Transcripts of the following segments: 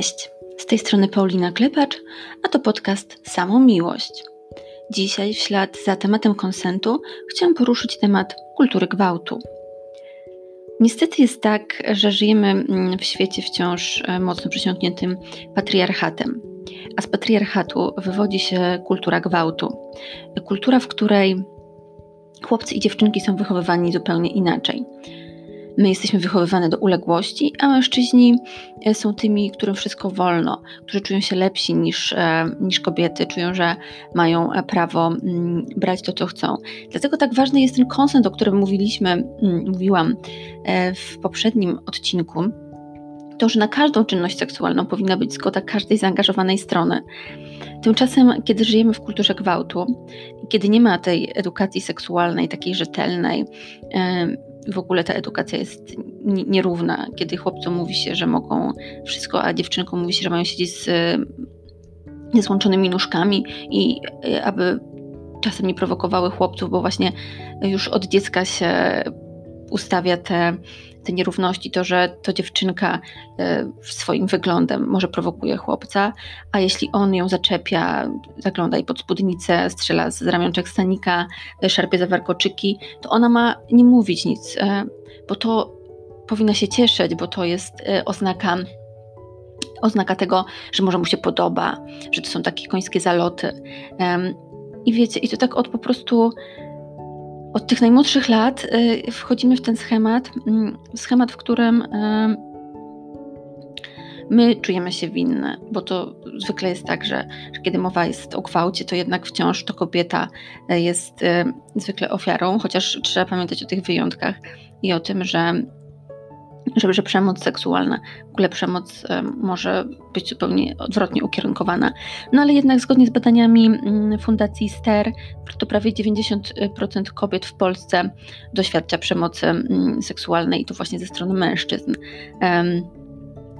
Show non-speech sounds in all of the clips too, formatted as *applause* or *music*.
Cześć, z tej strony Paulina Klepacz, a to podcast Samą Miłość. Dzisiaj w ślad za tematem konsentu chciałam poruszyć temat kultury gwałtu. Niestety jest tak, że żyjemy mm, w świecie wciąż e, mocno przesiąkniętym patriarchatem. A z patriarchatu wywodzi się kultura gwałtu. Kultura, w której chłopcy i dziewczynki są wychowywani zupełnie inaczej. My jesteśmy wychowywane do uległości, a mężczyźni e, są tymi, którym wszystko wolno, którzy czują się lepsi niż, e, niż kobiety, czują, że mają e, prawo mm, brać to, co chcą. Dlatego tak ważny jest ten konsent, o którym mówiliśmy, mm, mówiłam w poprzednim odcinku. To, że na każdą czynność seksualną powinna być zgoda każdej zaangażowanej strony. Tymczasem, kiedy żyjemy w kulturze gwałtu, kiedy nie ma tej edukacji seksualnej, takiej rzetelnej, w ogóle ta edukacja jest nierówna, kiedy chłopcom mówi się, że mogą wszystko, a dziewczynkom mówi się, że mają siedzieć z niezłączonymi nóżkami i e, aby czasem nie prowokowały chłopców, bo właśnie już od dziecka się ustawia te te nierówności, to, że to dziewczynka e, swoim wyglądem może prowokuje chłopca, a jeśli on ją zaczepia, zagląda jej pod spódnicę, strzela z ramionczek stanika, e, szarpie za warkoczyki, to ona ma nie mówić nic, e, bo to powinna się cieszyć, bo to jest oznaka oznaka tego, że może mu się podoba, że to są takie końskie zaloty. I wiecie, i to tak od po prostu od tych najmłodszych lat y, wchodzimy w ten schemat, mm, schemat, w którym y, my czujemy się winne, bo to zwykle jest tak, że, kiedy mowa jest o gwałcie, to jednak wciąż to kobieta y, jest zwykle ofiarą, chociaż trzeba pamiętać o tych wyjątkach i o tym, że że, że przemoc seksualna, w ogóle przemoc może być zupełnie odwrotnie ukierunkowana. No ale jednak zgodnie z badaniami mm, Fundacji STER, to prawie 90% kobiet w Polsce doświadcza przemocy mm, seksualnej i to właśnie ze strony mężczyzn.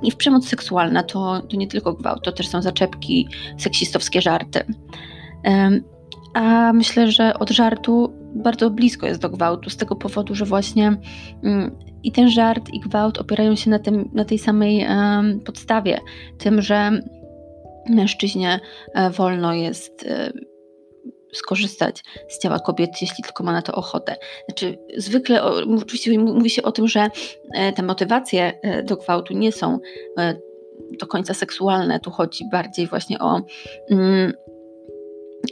I w przemoc seksualna to, to nie tylko gwałt, to też są zaczepki, seksistowskie żarty. A myślę, że od żartu bardzo blisko jest do gwałtu, z tego powodu, że właśnie mm, i ten żart, i gwałt opierają się na, tym, na tej samej podstawie, tym, że mężczyźnie e, wolno jest e, skorzystać z ciała kobiety, jeśli tylko ma na to ochotę. Znaczy, zwykle oczywiście mówi się o tym, że e, te motywacje do gwałtu nie są do końca seksualne. Tu chodzi bardziej właśnie o mm,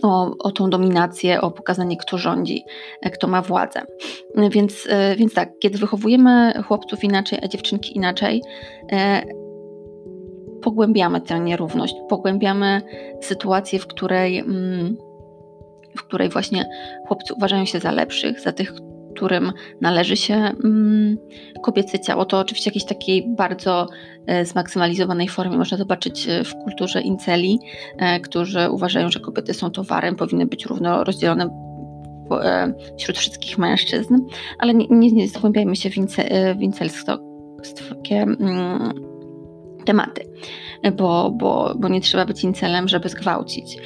o, o tą dominację, o pokazanie, kto rządzi, e, kto ma władzę. Więc, e, więc tak, kiedy wychowujemy chłopców inaczej, a dziewczynki inaczej, e, pogłębiamy tę nierówność, pogłębiamy sytuację, w której, mm, w której właśnie chłopcy uważają się za lepszych, za tych, którym należy się mm, kobiece ciało. To oczywiście jakiejś takiej bardzo e, zmaksymalizowanej formie można zobaczyć e, w kulturze inceli, e, którzy uważają, że kobiety są towarem, powinny być równo rozdzielone wśród wszystkich mężczyzn, ale nie, nie, nie zgłębiajmy się w, ince, w incelskie mm, tematy, bo, bo, bo nie trzeba być incelem, żeby zgwałcić,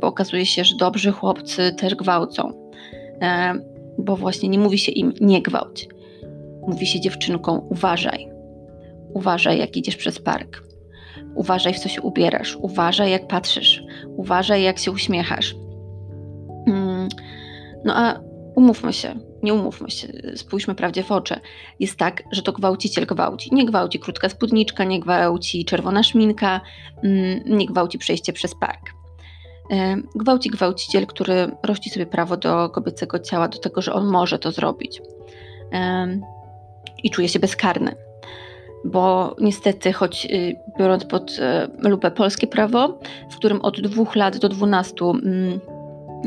bo okazuje się, że dobrzy chłopcy też gwałcą bo właśnie nie mówi się im nie gwałć. Mówi się dziewczynkom uważaj. Uważaj, jak idziesz przez park. Uważaj, w co się ubierasz. Uważaj, jak patrzysz. Uważaj, jak się uśmiechasz. Mm, no a umówmy się, nie umówmy się, spójrzmy prawdzie w oczy. Jest tak, że to gwałciciel gwałci. Nie gwałci krótka spódniczka, nie gwałci czerwona szminka, mm, nie gwałci przejście przez park. Gwałci gwałciciel, który rości sobie prawo do kobiecego ciała, do tego, że on może to zrobić. I czuje się bezkarny. Bo niestety, choć y, biorąc pod e, lupę polskie prawo, w którym od dwóch lat do dwunastu mm,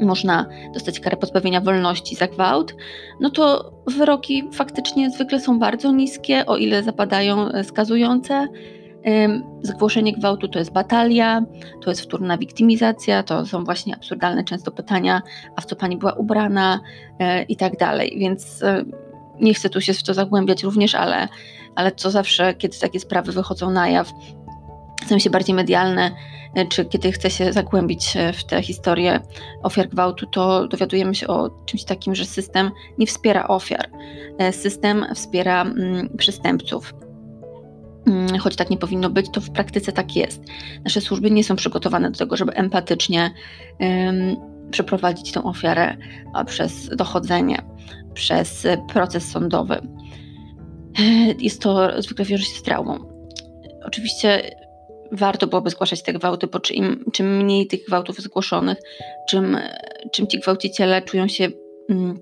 można dostać karę pozbawienia wolności za gwałt, no to wyroki faktycznie zwykle są bardzo niskie, o ile zapadają e, skazujące. Zgłoszenie gwałtu to jest batalia, to jest wtórna wiktymizacja, to są właśnie absurdalne często pytania, a w co pani była ubrana e, i tak dalej. Więc e, nie chcę tu się w to zagłębiać również, ale, ale co zawsze, kiedy takie sprawy wychodzą na jaw, stają się bardziej medialne, e, czy kiedy chce się zagłębić w tę historię ofiar gwałtu, to dowiadujemy się o czymś takim, że system nie wspiera ofiar. System wspiera mm, przestępców. Mm, choć tak nie powinno być, to w praktyce tak jest. Nasze służby nie są przygotowane do tego, żeby empatycznie um, przeprowadzić tę ofiarę przez dochodzenie, przez proces sądowy. Jest to zwykle wiąże się z traumą. Oczywiście warto byłoby zgłaszać te gwałty, bo czym, czym mniej tych gwałtów zgłoszonych, czym, czym ci gwałciciele czują się mm,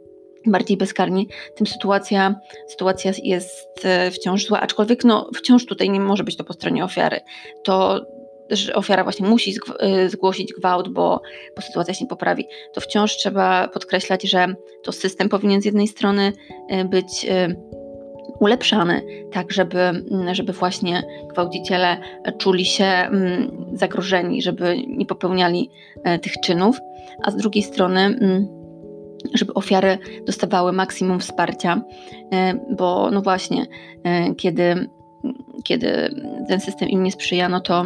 bardziej bezkarni, tym sytuacja, sytuacja jest e, wciąż zła, aczkolwiek no, wciąż tutaj nie może być to po stronie ofiary. To że ofiara właśnie musi e, zgłosić gwałt, bo, bo sytuacja się nie poprawi, to wciąż trzeba podkreślać, że to system powinien z jednej strony e, być ulepszany, tak żeby, żeby właśnie gwałciciele czuli się zagrożeni, żeby nie popełniali tych czynów, a z drugiej strony żeby ofiary dostawały maksimum wsparcia, e, bo no właśnie, e, kiedy, kiedy ten system im nie sprzyja, no to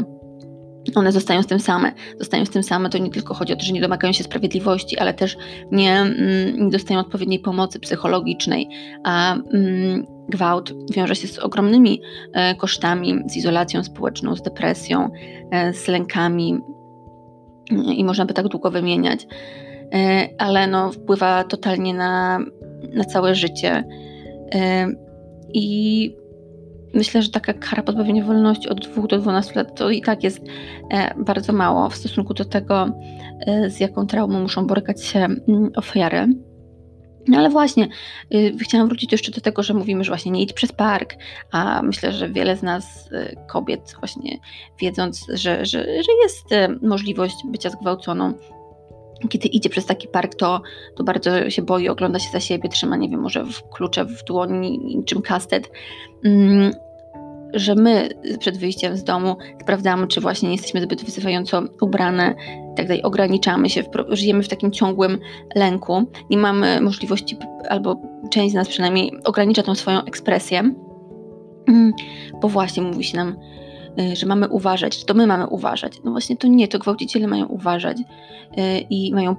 one zostają z tym same. Zostają z tym same, to nie tylko chodzi o to, że nie domagają się sprawiedliwości, ale też nie, mm, nie dostają odpowiedniej pomocy psychologicznej, a mm, gwałt wiąże się z ogromnymi e, kosztami, z izolacją społeczną, z depresją, z lękami i można by tak długo wymieniać. E, ale no, wpływa totalnie na, na całe życie. E, I myślę, że taka kara pozbawienia wolności od 2 do 12 lat to i tak jest e, bardzo mało w stosunku do tego, z jaką traumą muszą borykać się mm, ofiary. No ale właśnie, y, chciałam wrócić jeszcze do tego, że mówimy, że właśnie nie idź przez park, a myślę, że wiele z nas, y, kobiet, właśnie wiedząc, że, że, że jest możliwość bycia zgwałconą, kiedy idzie przez taki park, to, to bardzo się boi, ogląda się za siebie, trzyma, nie wiem, może w klucze w dłoni, niczym kastet. Mm, że my przed wyjściem z domu sprawdzamy, czy właśnie nie jesteśmy zbyt wyzywająco ubrane tak dalej, ograniczamy się, żyjemy w takim ciągłym lęku, nie mamy możliwości, albo część z nas przynajmniej ogranicza tą swoją ekspresję, mm, bo właśnie mówi się nam, że mamy uważać, że to my mamy uważać. No właśnie to nie, to gwałciciele mają uważać y, i mają,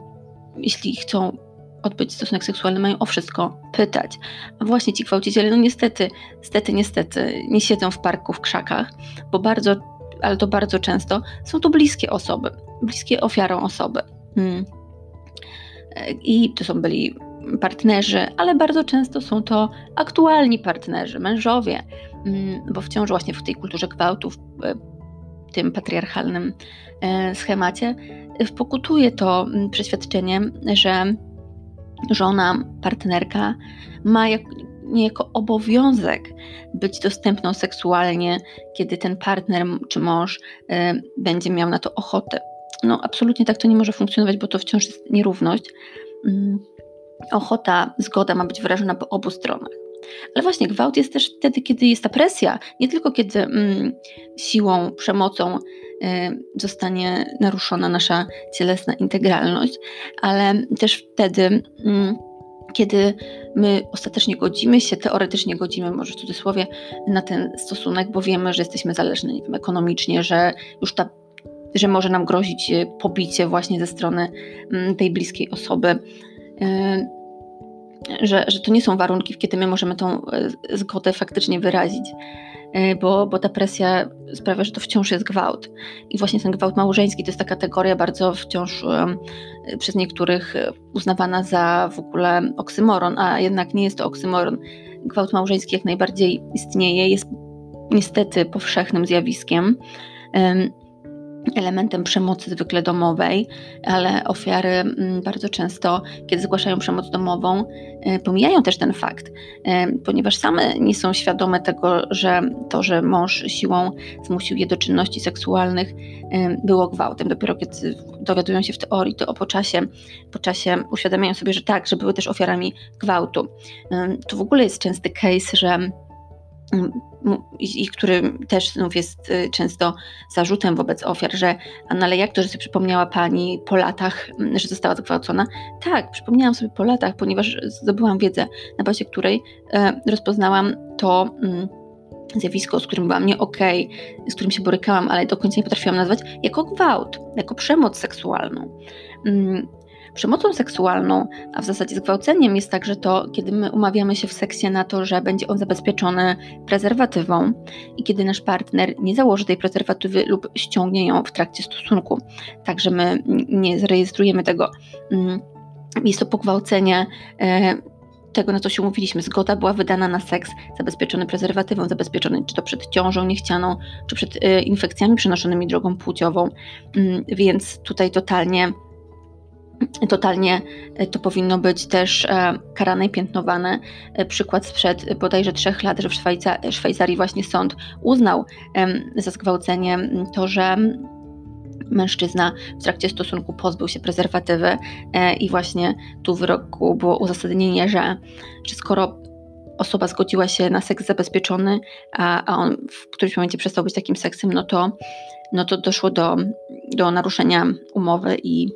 jeśli chcą odbyć stosunek seksualny, mają o wszystko pytać. A właśnie ci gwałciciele, no niestety, niestety, niestety, nie siedzą w parku, w krzakach, bo bardzo, ale to bardzo często są to bliskie osoby, bliskie ofiarą osoby. Hmm. I to są byli partnerzy, ale bardzo często są to aktualni partnerzy, mężowie, bo wciąż właśnie w tej kulturze gwałtu, w tym patriarchalnym e, schemacie, pokutuje to mm, przeświadczenie, że żona, partnerka ma jak, niejako obowiązek być dostępną seksualnie, kiedy ten partner czy mąż e, będzie miał na to ochotę. No, absolutnie tak to nie może funkcjonować, bo to wciąż jest nierówność. Mm, ochota, zgoda ma być wyrażona po obu stronach. Ale właśnie gwałt jest też wtedy, kiedy jest ta presja, nie tylko kiedy mm, siłą, przemocą y, zostanie naruszona nasza cielesna integralność, ale też wtedy, mm, kiedy my ostatecznie godzimy się, teoretycznie godzimy, może w cudzysłowie, na ten stosunek, bo wiemy, że jesteśmy zależni nie wiem, ekonomicznie, że już ta że może nam grozić y, pobicie właśnie ze strony mm, tej bliskiej osoby. Że, że to nie są warunki, kiedy my możemy tą y, zgodę faktycznie wyrazić, bo, bo ta presja sprawia, że to wciąż jest gwałt. I właśnie ten gwałt małżeński to jest ta kategoria bardzo wciąż przez niektórych uznawana za w ogóle oksymoron, a jednak nie jest to oksymoron. Gwałt małżeński jak najbardziej istnieje, jest niestety powszechnym zjawiskiem elementem przemocy zwykle domowej, ale ofiary mm, bardzo często, kiedy zgłaszają przemoc domową, y, pomijają też ten fakt, y, ponieważ same nie są świadome tego, że to, że mąż siłą zmusił je do czynności seksualnych, y, było gwałtem. Dopiero kiedy dowiadują się w teorii, to po czasie, po czasie uświadamiają sobie, że tak, że były też ofiarami gwałtu. To w ogóle jest częsty case, że i, i który też znów jest y, często zarzutem wobec ofiar, że no ale jak to, że sobie przypomniała pani po latach, mm, że została zgwałcona? Tak, przypomniałam sobie po latach, ponieważ zdobyłam wiedzę, na bazie której e, rozpoznałam to mm, zjawisko, z którym byłam nie okej, okay, z którym się borykałam, ale do końca nie potrafiłam nazwać, jako gwałt, jako przemoc seksualną. Przemocą seksualną, a w zasadzie zgwałceniem jest także to, kiedy my umawiamy się w seksie na to, że będzie on zabezpieczony prezerwatywą i kiedy nasz partner nie założy tej prezerwatywy lub ściągnie ją w trakcie stosunku. Także my nie zarejestrujemy tego. Mm, jest to pogwałcenie e, tego, na co się umówiliśmy. Zgoda była wydana na seks zabezpieczony prezerwatywą, zabezpieczony czy to przed ciążą niechcianą, czy przed e, infekcjami przenoszonymi drogą płciową. Mm, więc tutaj totalnie Totalnie e, to powinno być też e, karane i piętnowane. Przykład sprzed bodajże trzech lat, że w Szwajcarii właśnie sąd uznał za zgwałcenie to, że mężczyzna w trakcie stosunku pozbył się prezerwatywy e, i właśnie tu w wyroku było uzasadnienie, że, że skoro osoba zgodziła się na seks zabezpieczony, a, a on w którymś momencie przestał być takim seksem, no to, no to doszło do, do naruszenia umowy i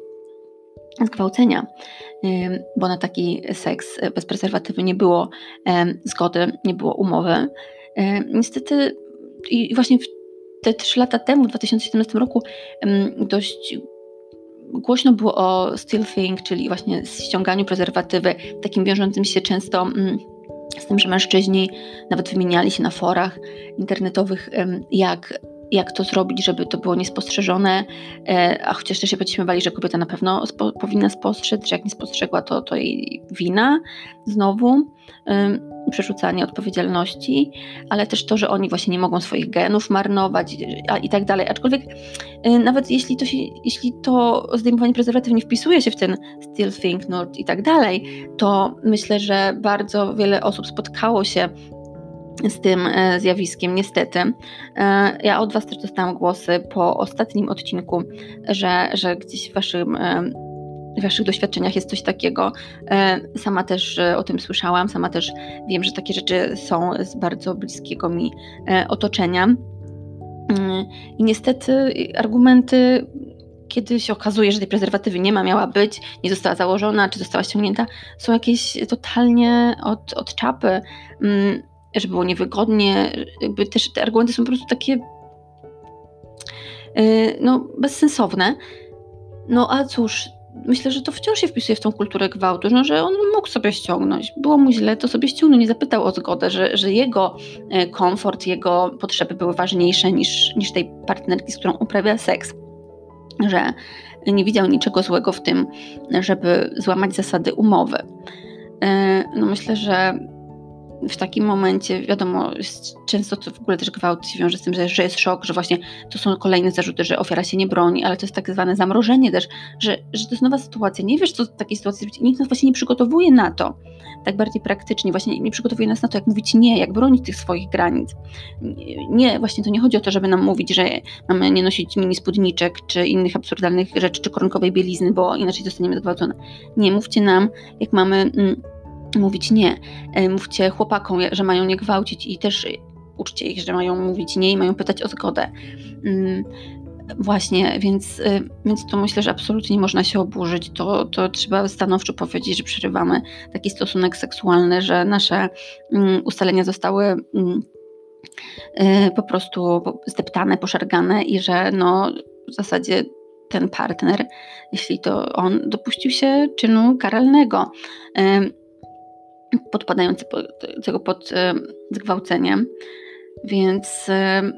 zgwałcenia, bo na taki seks bez prezerwatywy nie było zgody, nie było umowy. Niestety i właśnie te trzy lata temu, w 2017 roku, dość głośno było o still thing, czyli właśnie ściąganiu prezerwatywy, takim wiążącym się często mm, z tym, że mężczyźni nawet wymieniali się na forach internetowych, jak jak to zrobić, żeby to było niespostrzeżone, e, a chociaż też się podśmiewali, że kobieta na pewno spo, powinna spostrzec, że jak nie spostrzegła, to, to jej wina znowu, przerzucanie odpowiedzialności, ale też to, że oni właśnie nie mogą swoich genów marnować a, i tak dalej. Aczkolwiek y, nawet jeśli to, się, jeśli to zdejmowanie prezerwatyw nie wpisuje się w ten still think not i tak dalej, to myślę, że bardzo wiele osób spotkało się z tym e, zjawiskiem, niestety. E, ja od Was też dostałam głosy po ostatnim odcinku, że, że gdzieś w Waszym e, w Waszych doświadczeniach jest coś takiego. Sama też o tym słyszałam, sama też wiem, że takie rzeczy są z bardzo bliskiego mi otoczenia. I niestety argumenty, kiedy się okazuje, że tej prezerwatywy nie ma, miała być, nie została założona, czy została ściągnięta, są jakieś totalnie od, od czapy. Że było niewygodnie, jakby też te argumenty są po prostu takie yy, no, bezsensowne. No a cóż, myślę, że to wciąż się wpisuje w tą kulturę gwałtu, no, że on mógł sobie ściągnąć. Było mu źle, to sobie ściągnął, nie zapytał o zgodę, że, że jego e, komfort, jego potrzeby były ważniejsze niż, niż tej partnerki, z którą uprawia seks. Że nie widział niczego złego w tym, żeby złamać zasady umowy. E, no myślę, że w takim momencie, wiadomo, często to w ogóle też gwałt się wiąże z tym, że, że jest szok, że właśnie to są kolejne zarzuty, że ofiara się nie broni, ale to jest tak zwane zamrożenie też, że, że to jest nowa sytuacja. Nie wiesz, co w takiej sytuacji zrobić. Nikt nas właśnie nie przygotowuje na to. Tak bardziej praktycznie, właśnie nie przygotowuje nas na to, jak mówić nie, jak bronić tych swoich granic. Nie, właśnie to nie chodzi o to, żeby nam mówić, że mamy nie nosić mini spódniczek, czy innych absurdalnych rzeczy, czy koronkowej bielizny, bo inaczej zostaniemy zgwałcone. Nie, mówcie nam, jak mamy. Mm, mówić nie. E, mówcie chłopakom, że mają nie gwałcić i też uczcie ich, że mają mówić nie i mają pytać o zgodę. Mm, właśnie, więc, e, więc to myślę, że absolutnie nie można się oburzyć. To, to trzeba stanowczo powiedzieć, że przerywamy taki stosunek seksualny, że nasze mm, ustalenia zostały mm, e, po prostu zdeptane, poszargane i że no, w zasadzie ten partner, jeśli to on dopuścił się czynu karalnego podpadającego pod e, zgwałceniem. Więc, e,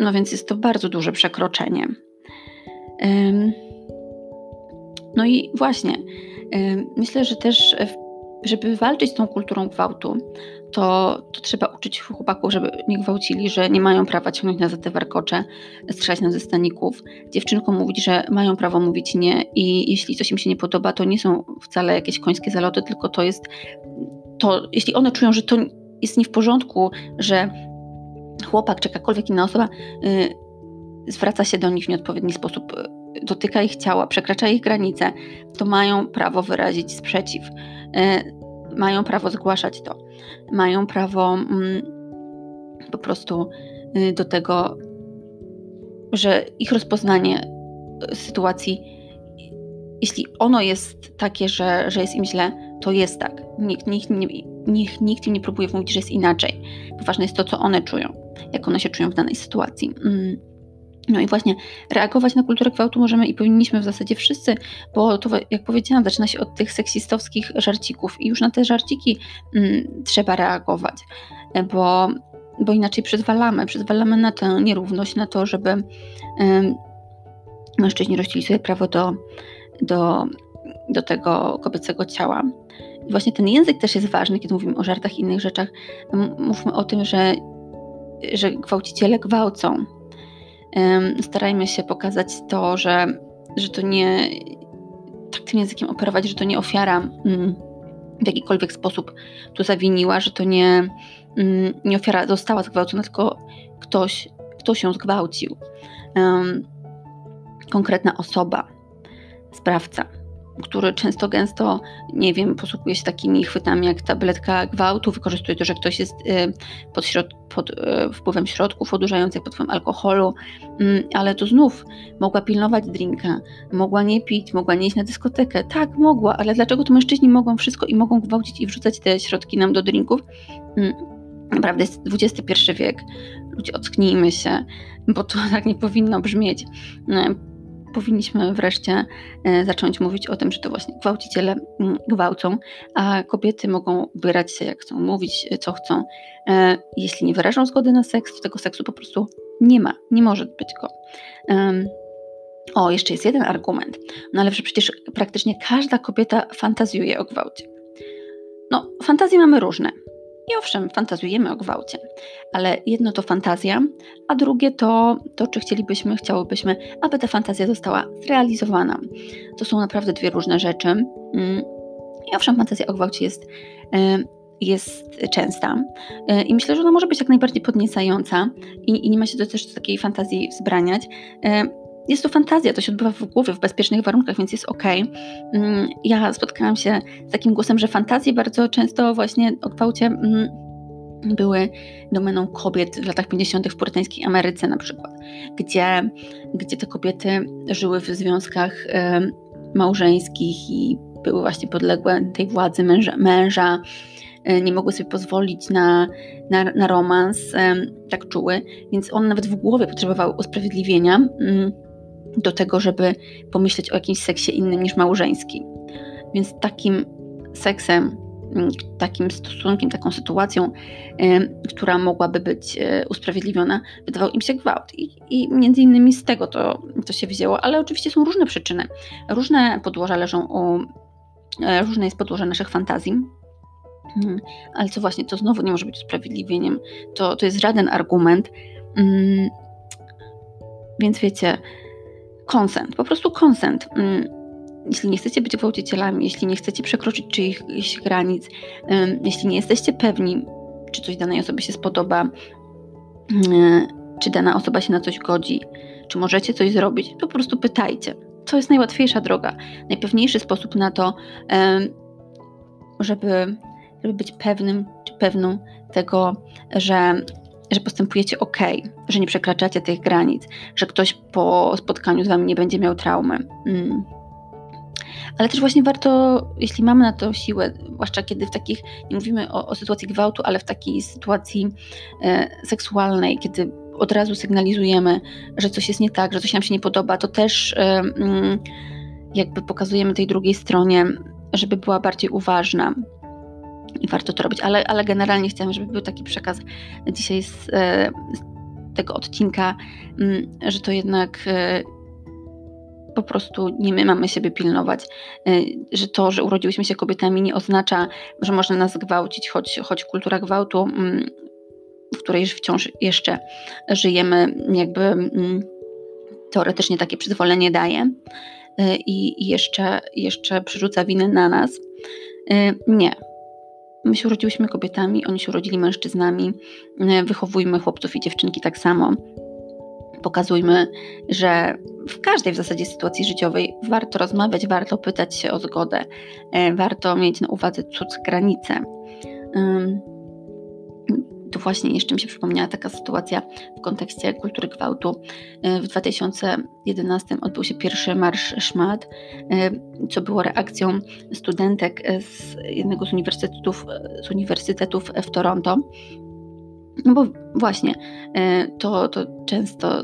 no więc jest to bardzo duże przekroczenie. No i właśnie, myślę, że też żeby walczyć z tą kulturą gwałtu, to, to trzeba uczyć chłopaków, żeby nie gwałcili, że nie mają prawa ciągnąć na za te warkocze, strzelać na ze staników. Dziewczynkom mówić, że mają prawo mówić nie i jeśli coś im się nie podoba, to nie są wcale jakieś końskie zaloty, tylko to jest to, jeśli one czują, że to jest nie w porządku, że chłopak czy jakakolwiek inna osoba yy, zwraca się do nich w nieodpowiedni sposób, y, dotyka ich ciała, przekracza ich granice, to mają prawo wyrazić sprzeciw. Yy, mają prawo zgłaszać to. Mają prawo mm, po prostu y, do tego, że ich rozpoznanie y, sytuacji, jeśli ono jest takie, że, że jest im źle, to jest tak. Nikt, nikt, nikt, nikt im nie próbuje mówić, że jest inaczej. Ważne jest to, co one czują, jak one się czują w danej sytuacji. No i właśnie reagować na kulturę gwałtu możemy i powinniśmy w zasadzie wszyscy, bo to, jak powiedziałam, zaczyna się od tych seksistowskich żarcików i już na te żarciki mm, trzeba reagować, bo, bo inaczej przyzwalamy, przyzwalamy na tę nierówność, na to, żeby mężczyźni rościli sobie prawo do, do, do tego kobiecego ciała. I właśnie ten język też jest ważny, kiedy mówimy o żartach i innych rzeczach. Mówmy o tym, że, że gwałciciele gwałcą, starajmy się pokazać to, że, że to nie tak tym językiem operować, że to nie ofiara mm, w jakikolwiek sposób tu zawiniła, że to nie, mm, nie ofiara została zgwałcona, tylko ktoś, ktoś ją zgwałcił. Konkretna osoba, sprawca który często gęsto, nie wiem, posługuje się takimi chwytami jak tabletka gwałtu, wykorzystuje to, że ktoś jest y, pod, środ pod y, wpływem środków odurzających, pod wpływem alkoholu, mm, ale to znów mogła pilnować drinka, mogła nie pić, mogła nie iść na dyskotekę. Tak, mogła, ale dlaczego to mężczyźni mogą wszystko i mogą gwałcić i wrzucać te środki nam do drinków? Mm, naprawdę jest XXI wiek. Ludzie, ocknijmy się, bo to *laughs* tak nie powinno brzmieć powinniśmy wreszcie e, zacząć mówić o tym, że to właśnie gwałciciele mm, gwałcą, a kobiety mogą ubierać się jak chcą, mówić e, co chcą. E, jeśli nie wyrażą zgody na seks, to tego seksu po prostu nie ma, nie może być go. O, jeszcze jest jeden argument, no ale że przecież praktycznie każda kobieta fantazjuje o gwałcie. No, fantazje mamy różne. I owszem, fantazjujemy o gwałcie, ale jedno to fantazja, a drugie to to, czy chcielibyśmy, chciałybyśmy, aby ta fantazja została zrealizowana. To są naprawdę dwie różne rzeczy. Mm, I owszem, fantazja o gwałcie jest, e, jest częsta e, i myślę, że ona może być jak najbardziej podniecająca i, i nie ma się do też takiej fantazji wzbraniać. Jest to fantazja, to się odbywa w głowie, w bezpiecznych warunkach, więc jest ok. Mm, ja spotkałam się z takim głosem, że fantazje bardzo często właśnie o gwałcie mm, były domeną kobiet w latach 50. w purytańskiej Ameryce na przykład, gdzie, gdzie te kobiety żyły w związkach małżeńskich i były właśnie podległe tej władzy męża, męża e, nie mogły sobie pozwolić na, na, na romans, tak czuły, więc on nawet w głowie potrzebował usprawiedliwienia mm, do tego, żeby pomyśleć o jakimś seksie innym niż małżeński. Więc takim seksem, mm, takim stosunkiem, taką sytuacją, która mogłaby być e, usprawiedliwiona, wydawał im się gwałt. I, I, między innymi z tego to, to się wzięło, ale oczywiście są różne przyczyny. Różne podłoża leżą u, e, różne jest podłoże naszych fantazji. Mm, ale co właśnie, to znowu nie może być usprawiedliwieniem. To, to jest żaden argument. Mm, więc wiecie, konsent, po prostu konsent. Mm, jeśli nie chcecie być gwałcicielami, jeśli nie chcecie przekroczyć czyichś granic, jeśli nie jesteście pewni, czy coś danej osobie się spodoba, mm, czy dana osoba się na coś godzi, czy możecie coś zrobić, po prostu pytajcie. To jest najłatwiejsza droga, najpewniejszy sposób na to, żeby, żeby być pewnym czy pewną tego, że że postępujecie ok, że nie przekraczacie tych granic, że ktoś po spotkaniu z wami nie będzie miał traumy. Mm. Ale też właśnie warto, jeśli mamy na to siłę, zwłaszcza kiedy w takich, nie mówimy o, o sytuacji gwałtu, ale w takiej sytuacji e, seksualnej, kiedy od razu sygnalizujemy, że coś jest nie tak, że coś nam się nie podoba, to też e, mm, jakby pokazujemy tej drugiej stronie, żeby była bardziej uważna, i warto to robić, ale, ale generalnie chciałam, żeby był taki przekaz dzisiaj z, e, z tego odcinka, mm, że to jednak e, po prostu nie my mamy siebie pilnować, e, że to, że urodziłyśmy się kobietami nie oznacza, że można nas gwałcić, choć, choć kultura gwałtu, mm, w której wciąż jeszcze żyjemy, jakby mm, teoretycznie takie przyzwolenie daje i jeszcze, jeszcze przerzuca winę na nas. Nie, My się urodziłyśmy kobietami, oni się urodzili mężczyznami. Wychowujmy chłopców i dziewczynki tak samo. Pokazujmy, że w każdej w zasadzie sytuacji życiowej warto rozmawiać, warto pytać się o zgodę, e, warto mieć na uwadze cud granice to właśnie jeszcze mi się przypomniała taka sytuacja w kontekście kultury gwałtu. E, w 2011 odbył się pierwszy marsz szmat, e, co było reakcją studentek z jednego z uniwersytetów, z uniwersytetów w Toronto. No bo właśnie, e, to, to często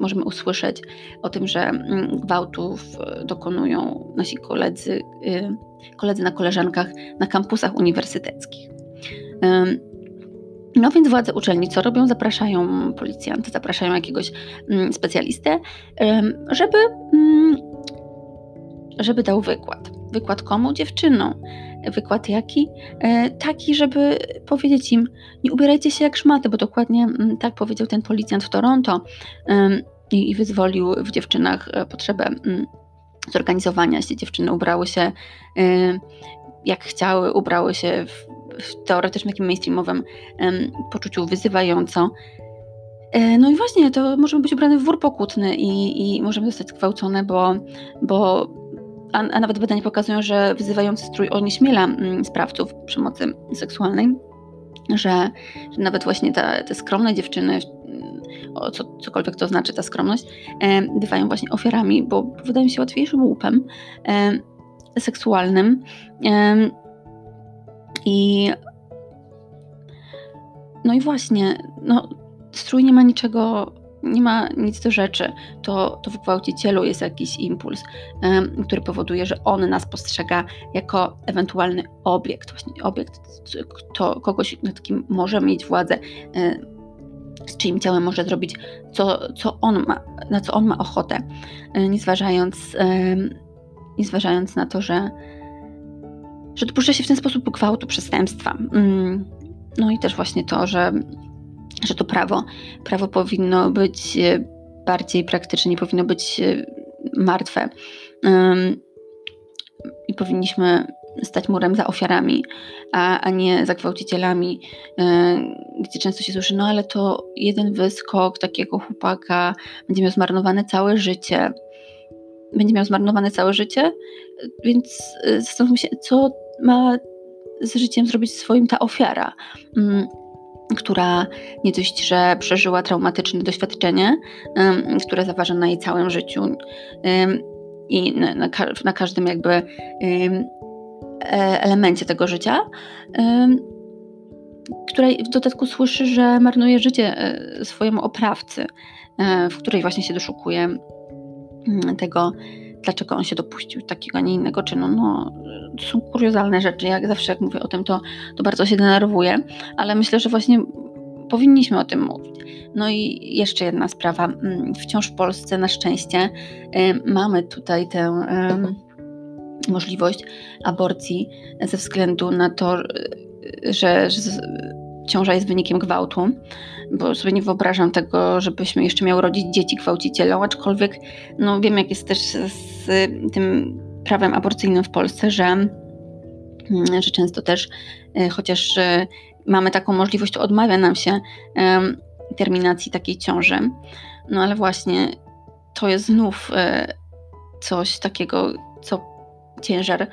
możemy usłyszeć o tym, że mm, gwałtów dokonują nasi koledzy, e, koledzy na koleżankach na kampusach uniwersyteckich. No więc władze uczelni co robią? Zapraszają policjanta, zapraszają jakiegoś mm, specjalistę, żeby, mm, żeby dał wykład. Wykład komu? Dziewczynom. Wykład jaki? E, taki, żeby powiedzieć im, nie ubierajcie się jak szmaty, bo dokładnie mm, tak powiedział ten policjant w Toronto i wyzwolił w dziewczynach e, potrzebę zorganizowania się. Dziewczyny ubrały się e, jak chciały, ubrały się w, w teoretycznym, takim mainstreamowym poczuciu wyzywająco. No i właśnie, to możemy być ubrane w wór pokutny i, i możemy zostać zgwałcone, bo, bo a, a nawet badania pokazują, że wyzywający strój onieśmiela mm, sprawców przemocy seksualnej, że, że nawet właśnie ta, te skromne dziewczyny, o co, cokolwiek to znaczy ta skromność, e, bywają właśnie ofiarami, bo wydają się łatwiejszym łupem e, seksualnym. E, I no i właśnie, no, strój nie ma niczego nie ma nic do rzeczy, to, to w gwałcicielu jest jakiś impuls, um, który powoduje, że on nas postrzega jako ewentualny obiekt, właśnie obiekt, kto, kogoś, nad kim może mieć władzę, um, z czyim ciałem może zrobić, co, co on ma, na co on ma ochotę, um, nie zważając, nie zważając na to, że, że dopuszcza się w ten sposób gwałtu, przestępstwa. Mm, no i też właśnie to, że że to prawo, prawo powinno być e, bardziej praktyczne, nie powinno być e, martwe. I powinniśmy stać murem za ofiarami, a, a nie za gwałcicielami, e, gdzie często się słyszy, no ale to jeden wyskok takiego chłopaka będzie miał zmarnowane całe życie. Będzie miał zmarnowane całe życie, więc zastanówmy się, co ma z życiem zrobić swoim ta ofiara. Mm, która nie dość, że przeżyła traumatyczne doświadczenie, um, które zaważa na jej całym życiu i na, każdym jakby um, elemencie tego życia, której w dodatku słyszy, że marnuje życie e, swojemu oprawcy, e, w której właśnie się doszukuje mm, tego, dlaczego on się dopuścił takiego, a nie innego czynu. No, to są kuriozalne rzeczy. Jak zawsze, jak mówię o tym, to, to bardzo się denerwuję, ale myślę, że właśnie powinniśmy o tym mówić. No i jeszcze jedna sprawa. Mm, wciąż w Polsce na szczęście mamy tutaj tę możliwość aborcji ze względu na to, że, że ciąża jest wynikiem gwałtu, bo sobie nie wyobrażam tego, żebyśmy jeszcze miały rodzić dzieci gwałcicielom, aczkolwiek no, wiem, jak jest też z tym prawem aborcyjnym w Polsce, że, mm, że często też, e, chociaż e, mamy taką możliwość, to odmawia nam się terminacji takiej ciąży. No ale właśnie to jest znów e, coś takiego, co ciężar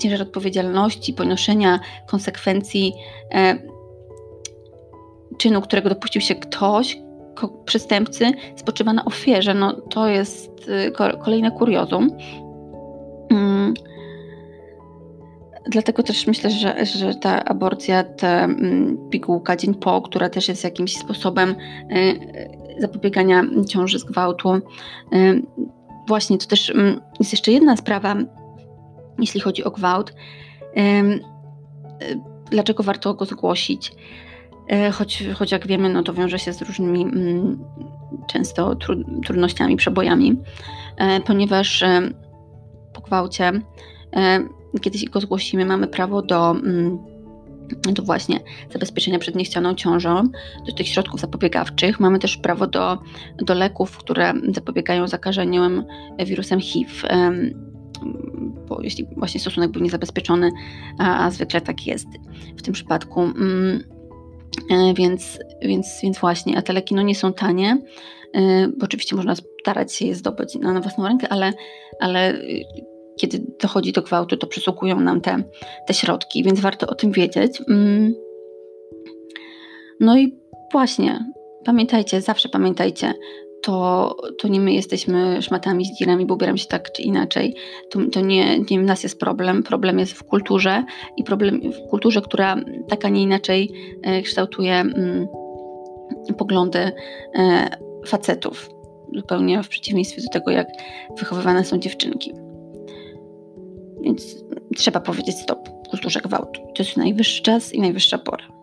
ciężar odpowiedzialności, ponoszenia konsekwencji e, czynu, którego dopuścił się ktoś, ko, przestępcy, spoczywa na ofierze. No, to jest y, kolejne kuriozum. Mm. Dlatego też myślę, że, że ta aborcja, ta mm, pigułka dzień po, która też jest jakimś sposobem y, zapobiegania ciąży z gwałtu. Y, właśnie to też mm, jest jeszcze jedna sprawa, jeśli chodzi o gwałt. Dlaczego warto go zgłosić? E, choć, choć jak wiemy, no to wiąże się z różnymi mm, często trudnościami, przebojami, e, ponieważ po gwałcie, kiedy go zgłosimy, mamy prawo do mm, do właśnie zabezpieczenia przed niechcianą ciążą, do tych środków zapobiegawczych. Mamy też prawo do, do leków, które zapobiegają zakażeniom wirusem HIV bo jeśli właśnie stosunek był niezabezpieczony, a, a zwykle tak jest w tym przypadku. Mm, e, więc, więc, więc właśnie, a te leki no nie są tanie, e, bo oczywiście można starać się je zdobyć na, na własną rękę, ale, ale y, kiedy dochodzi do gwałtu, to przysługują nam te, te środki, więc warto o tym wiedzieć. Mm. No i właśnie, pamiętajcie, zawsze pamiętajcie, to, to nie my jesteśmy szmatami, zdzirami, bo ubieramy się tak czy inaczej. To, to nie, nie w nas jest problem. Problem jest w kulturze i problem w kulturze, która tak, a nie inaczej e, kształtuje mm, poglądy e, facetów. Zupełnie w przeciwieństwie do tego, jak wychowywane są dziewczynki. Więc trzeba powiedzieć stop kulturze gwałtu. To jest najwyższy czas i najwyższa pora.